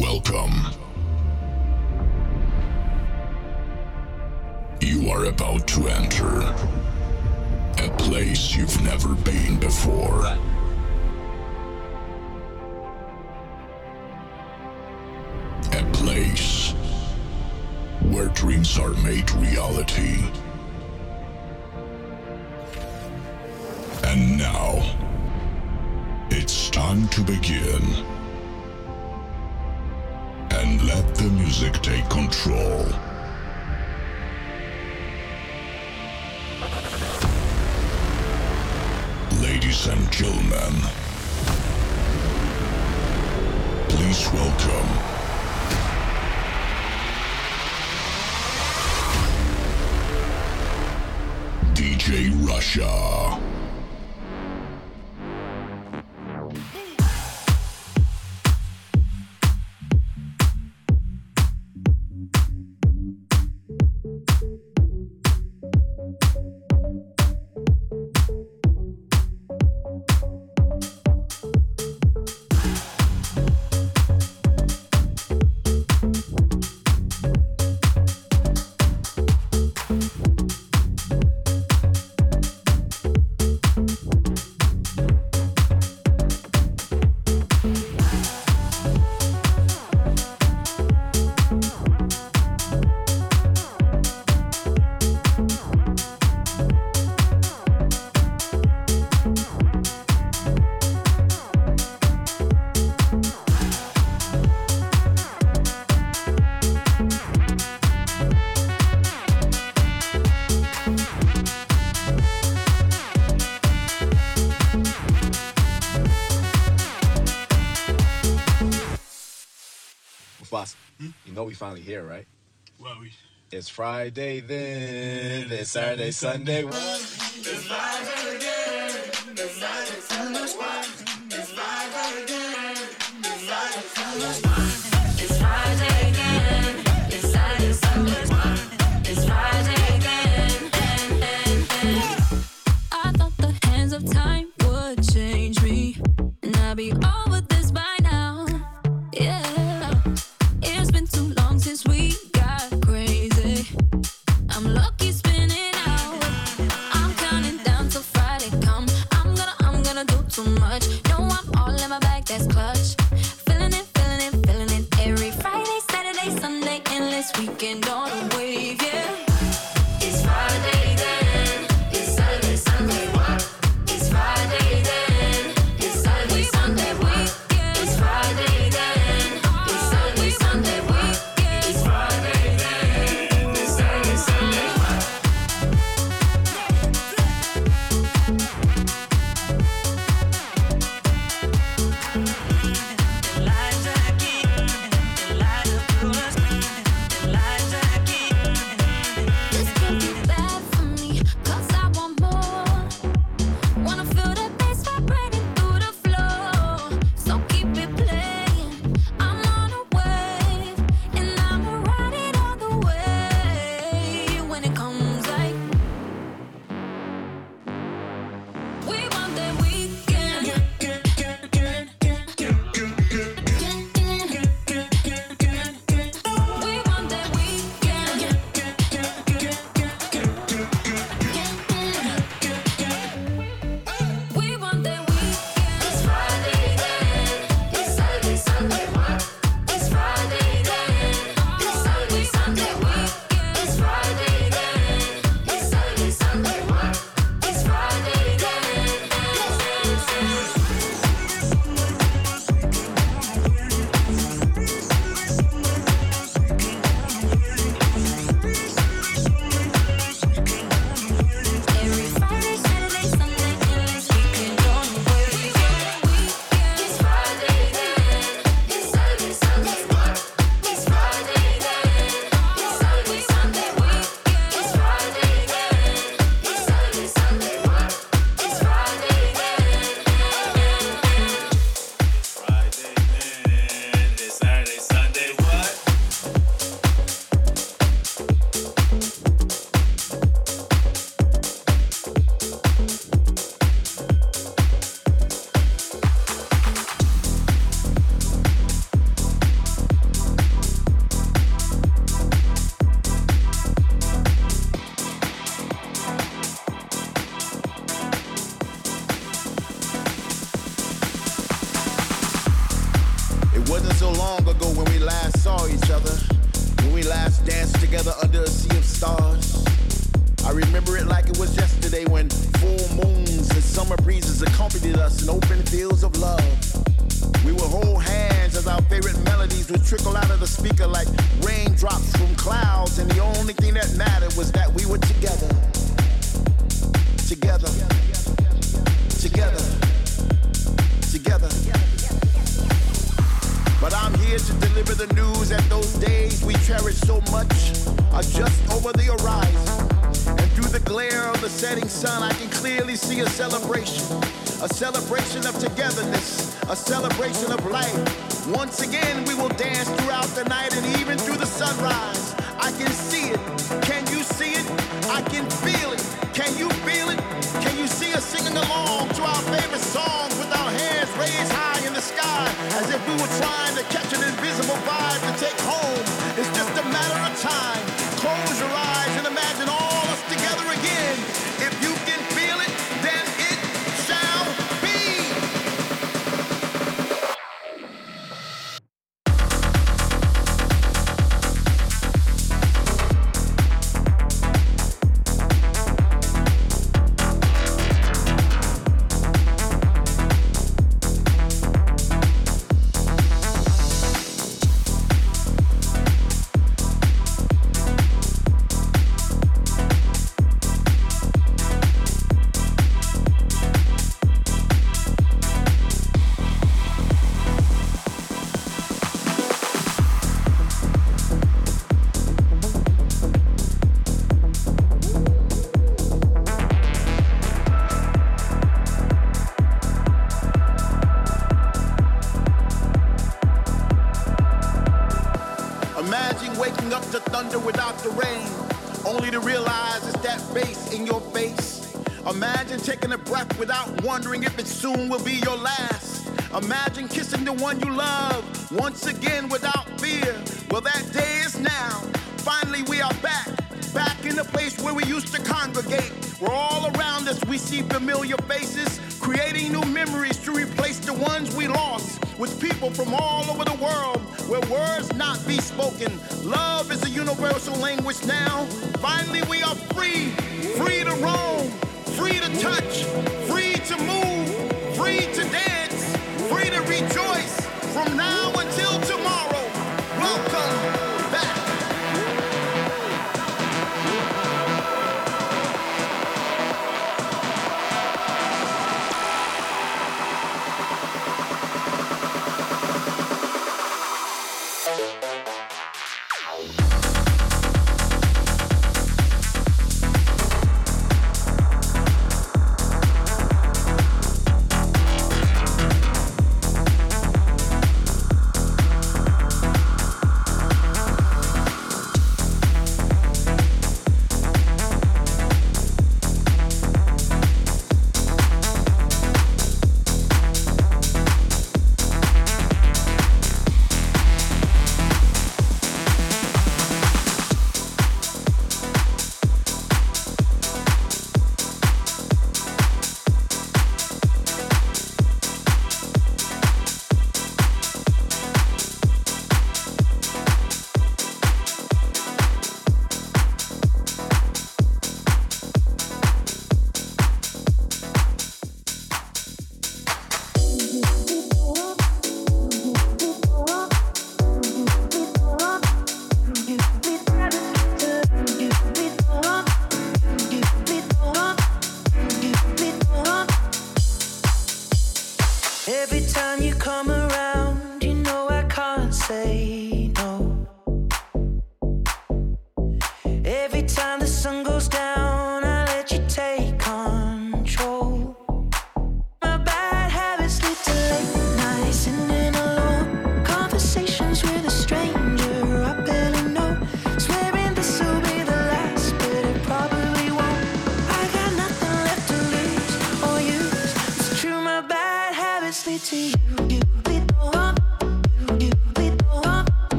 Welcome. You are about to enter a place you've never been before. A place where dreams are made reality. And now, it's time to begin. The music take control. Ladies and gentlemen, please welcome DJ Russia. Finally here, right? Well, we It's Friday then, it's Saturday, Sunday. It's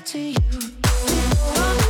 to you.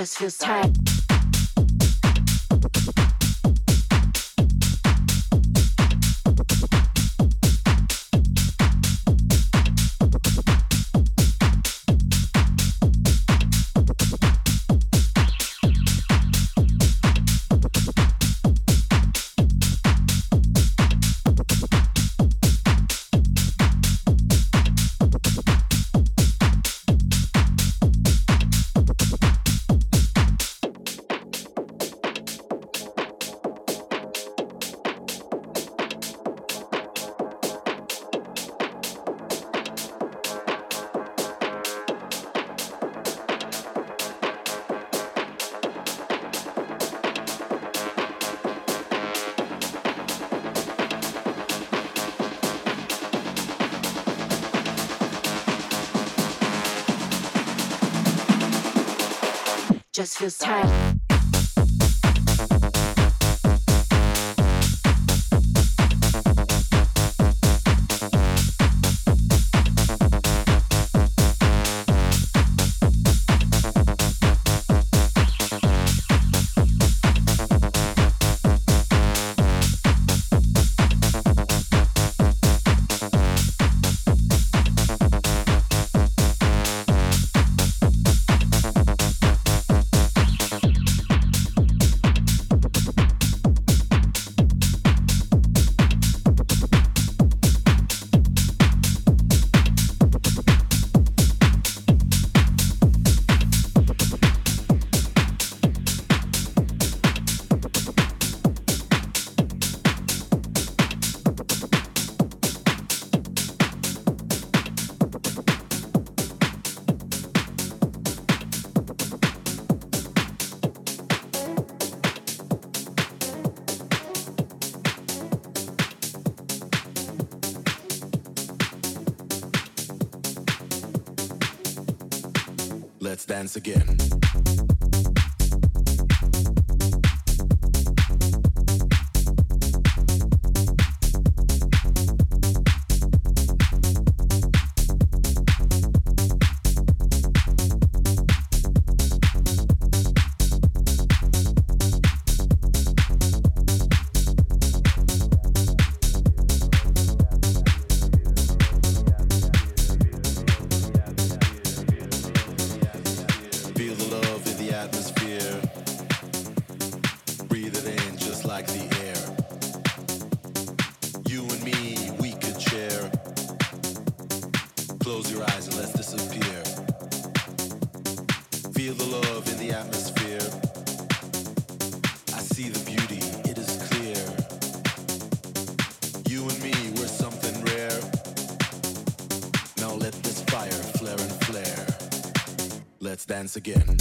Just feels tight. Feels again. Again. dance again.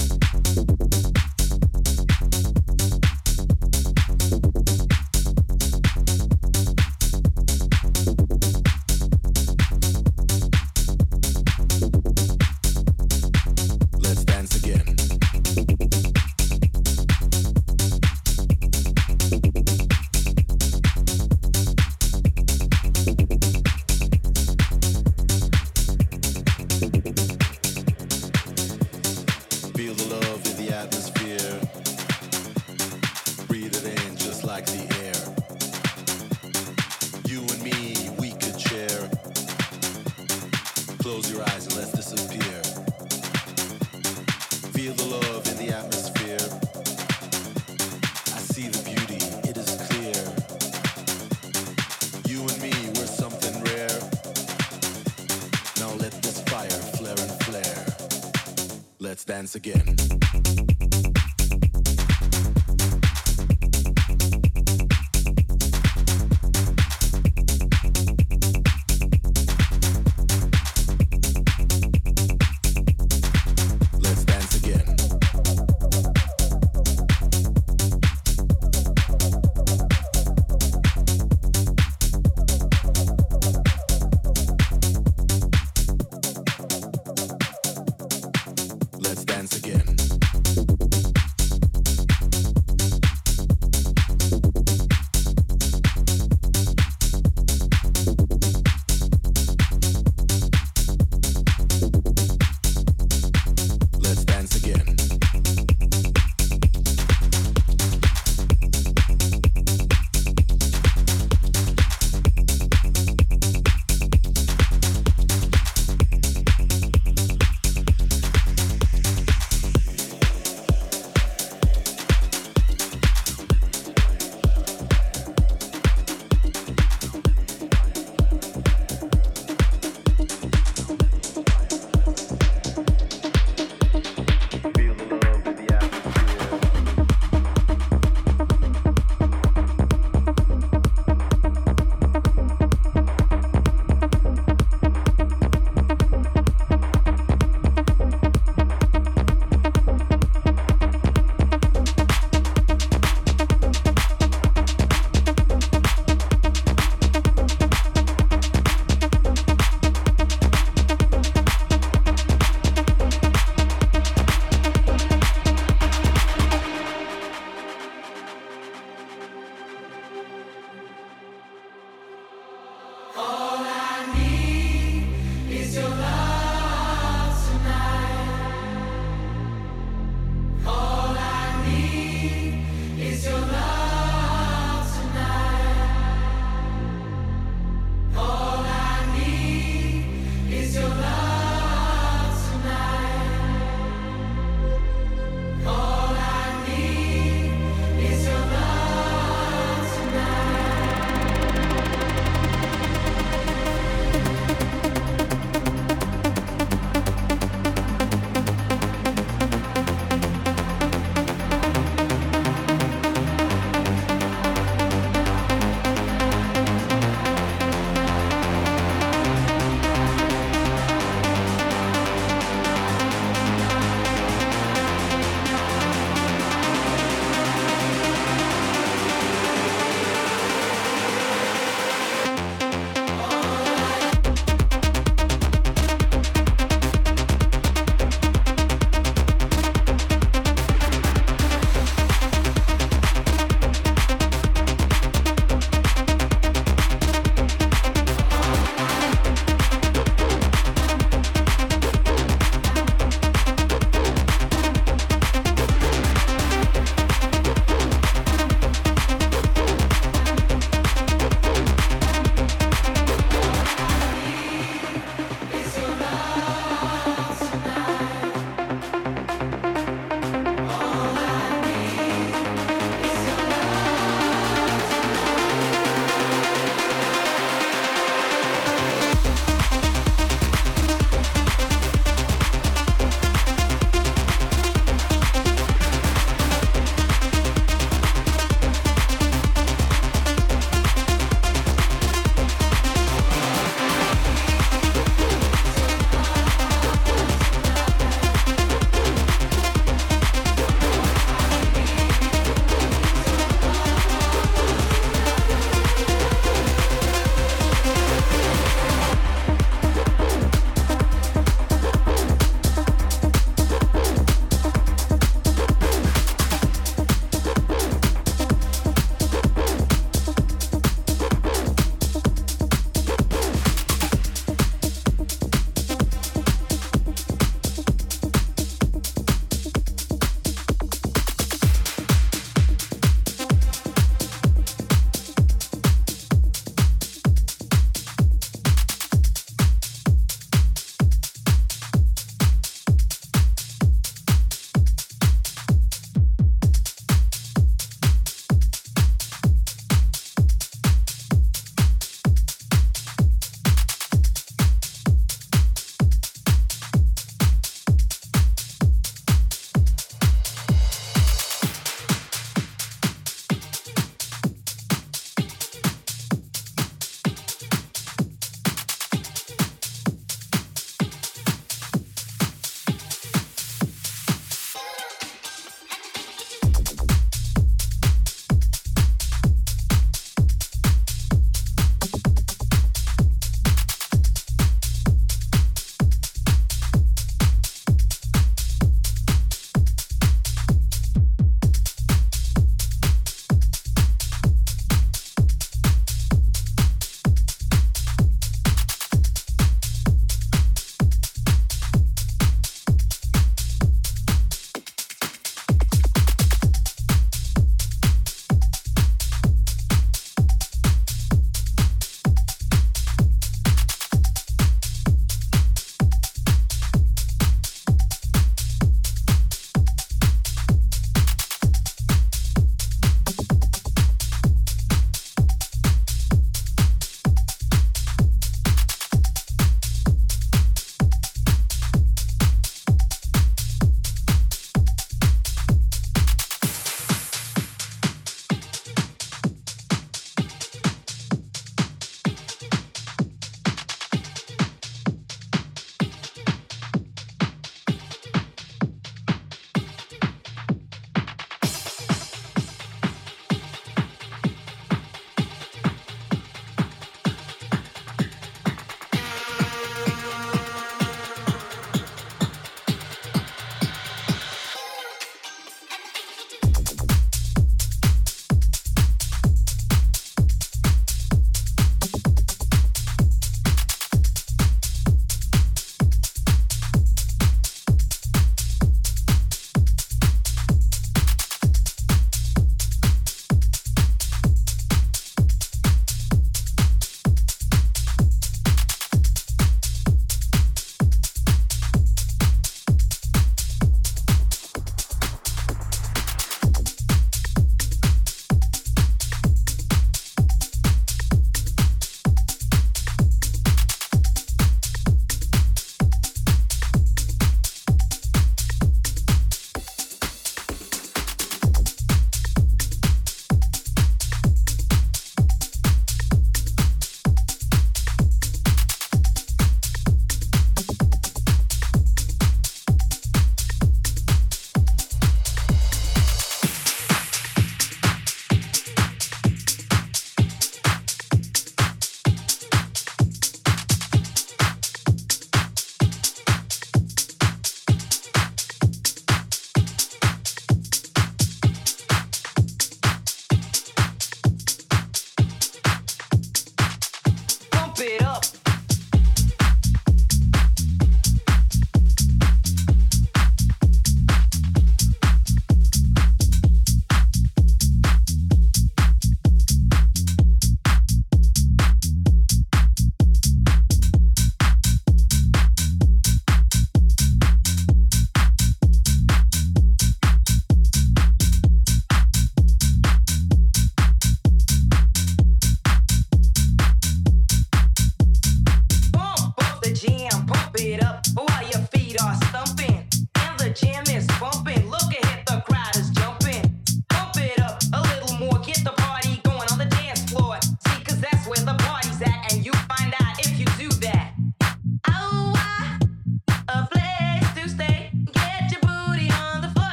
Again.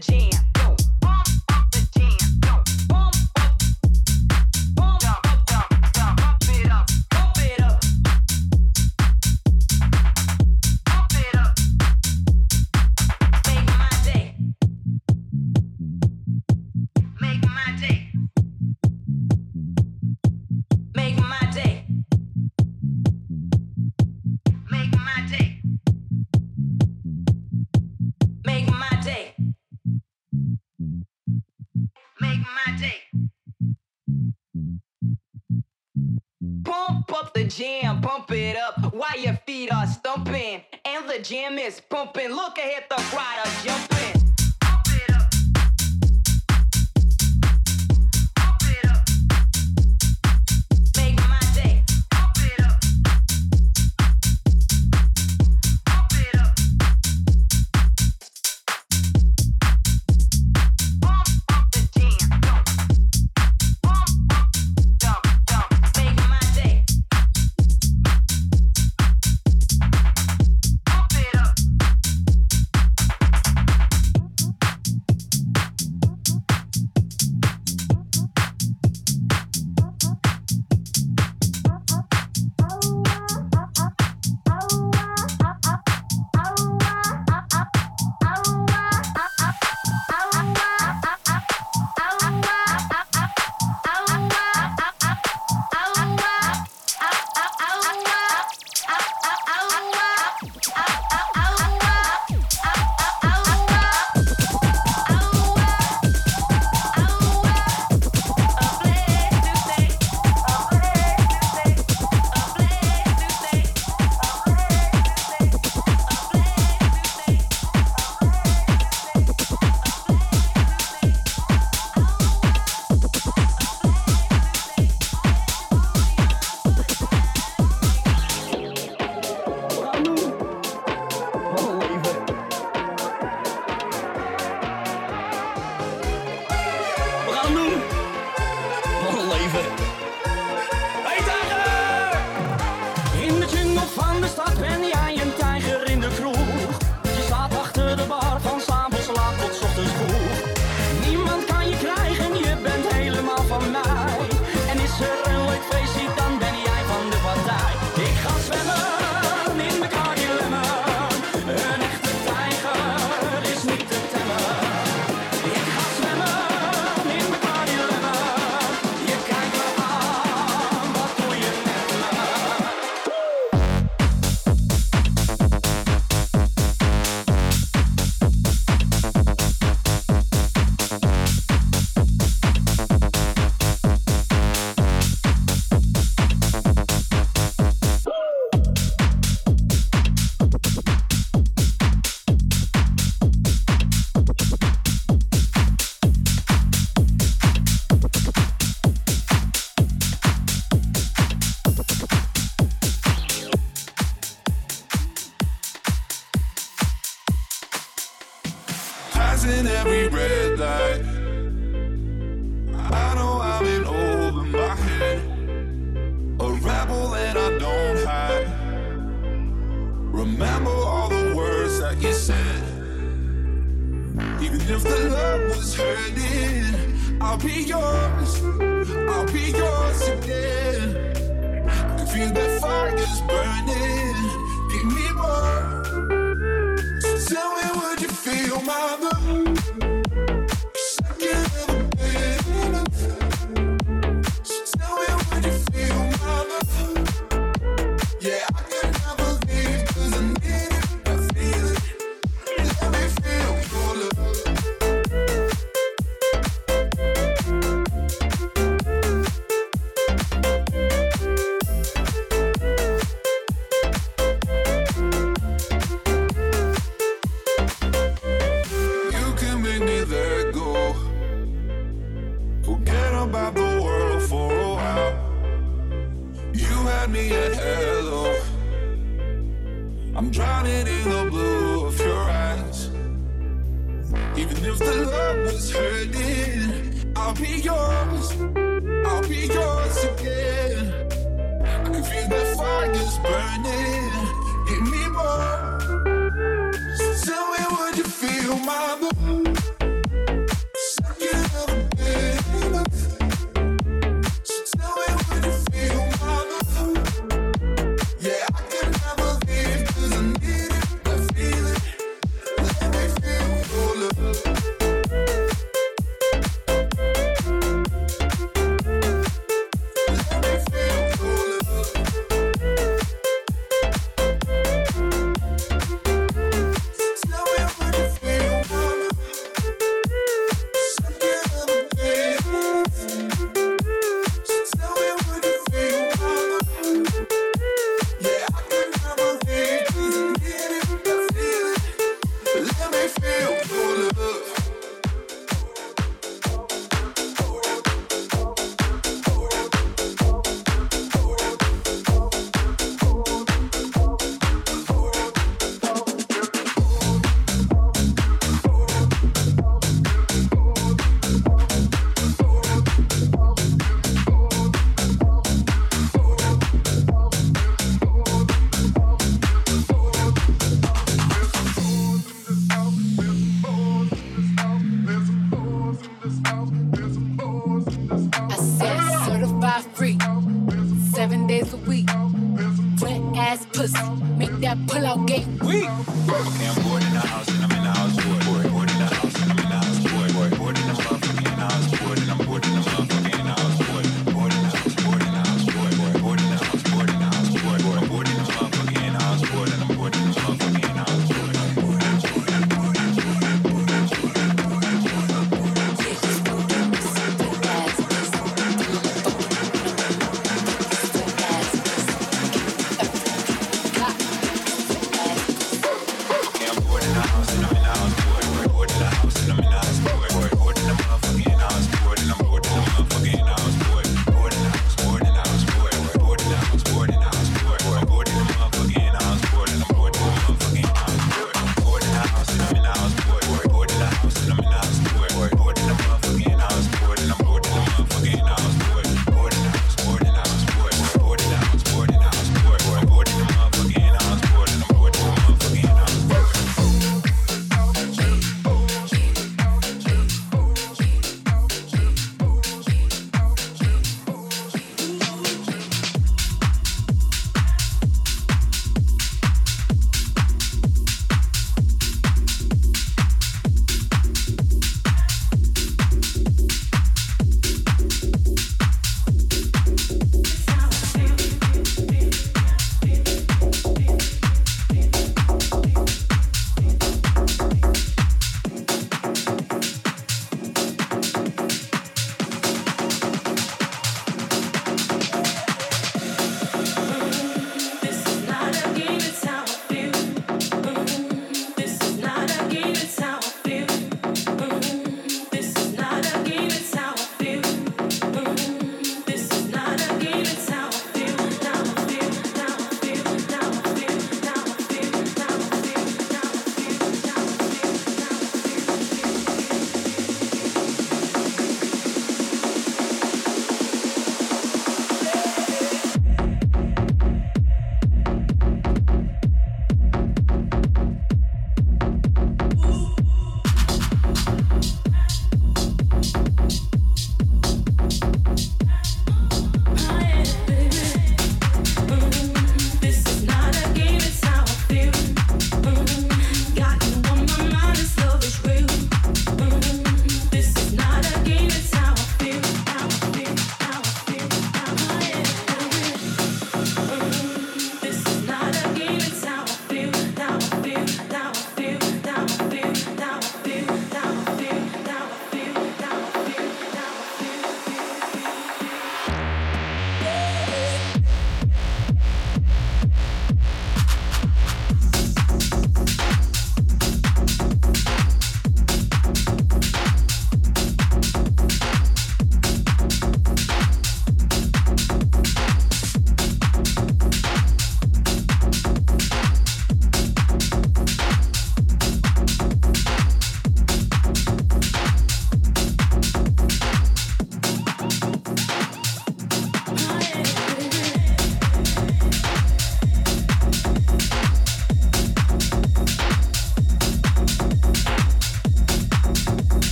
jeans. Stumping. And the gym is pumping. Look ahead, the are jumping. in every red light. I know I'm in over my head, a rebel and I don't hide. Remember all the words that you said. Even if the love was hurting, I'll be yours. I'll be yours again. I can feel that fire's burning.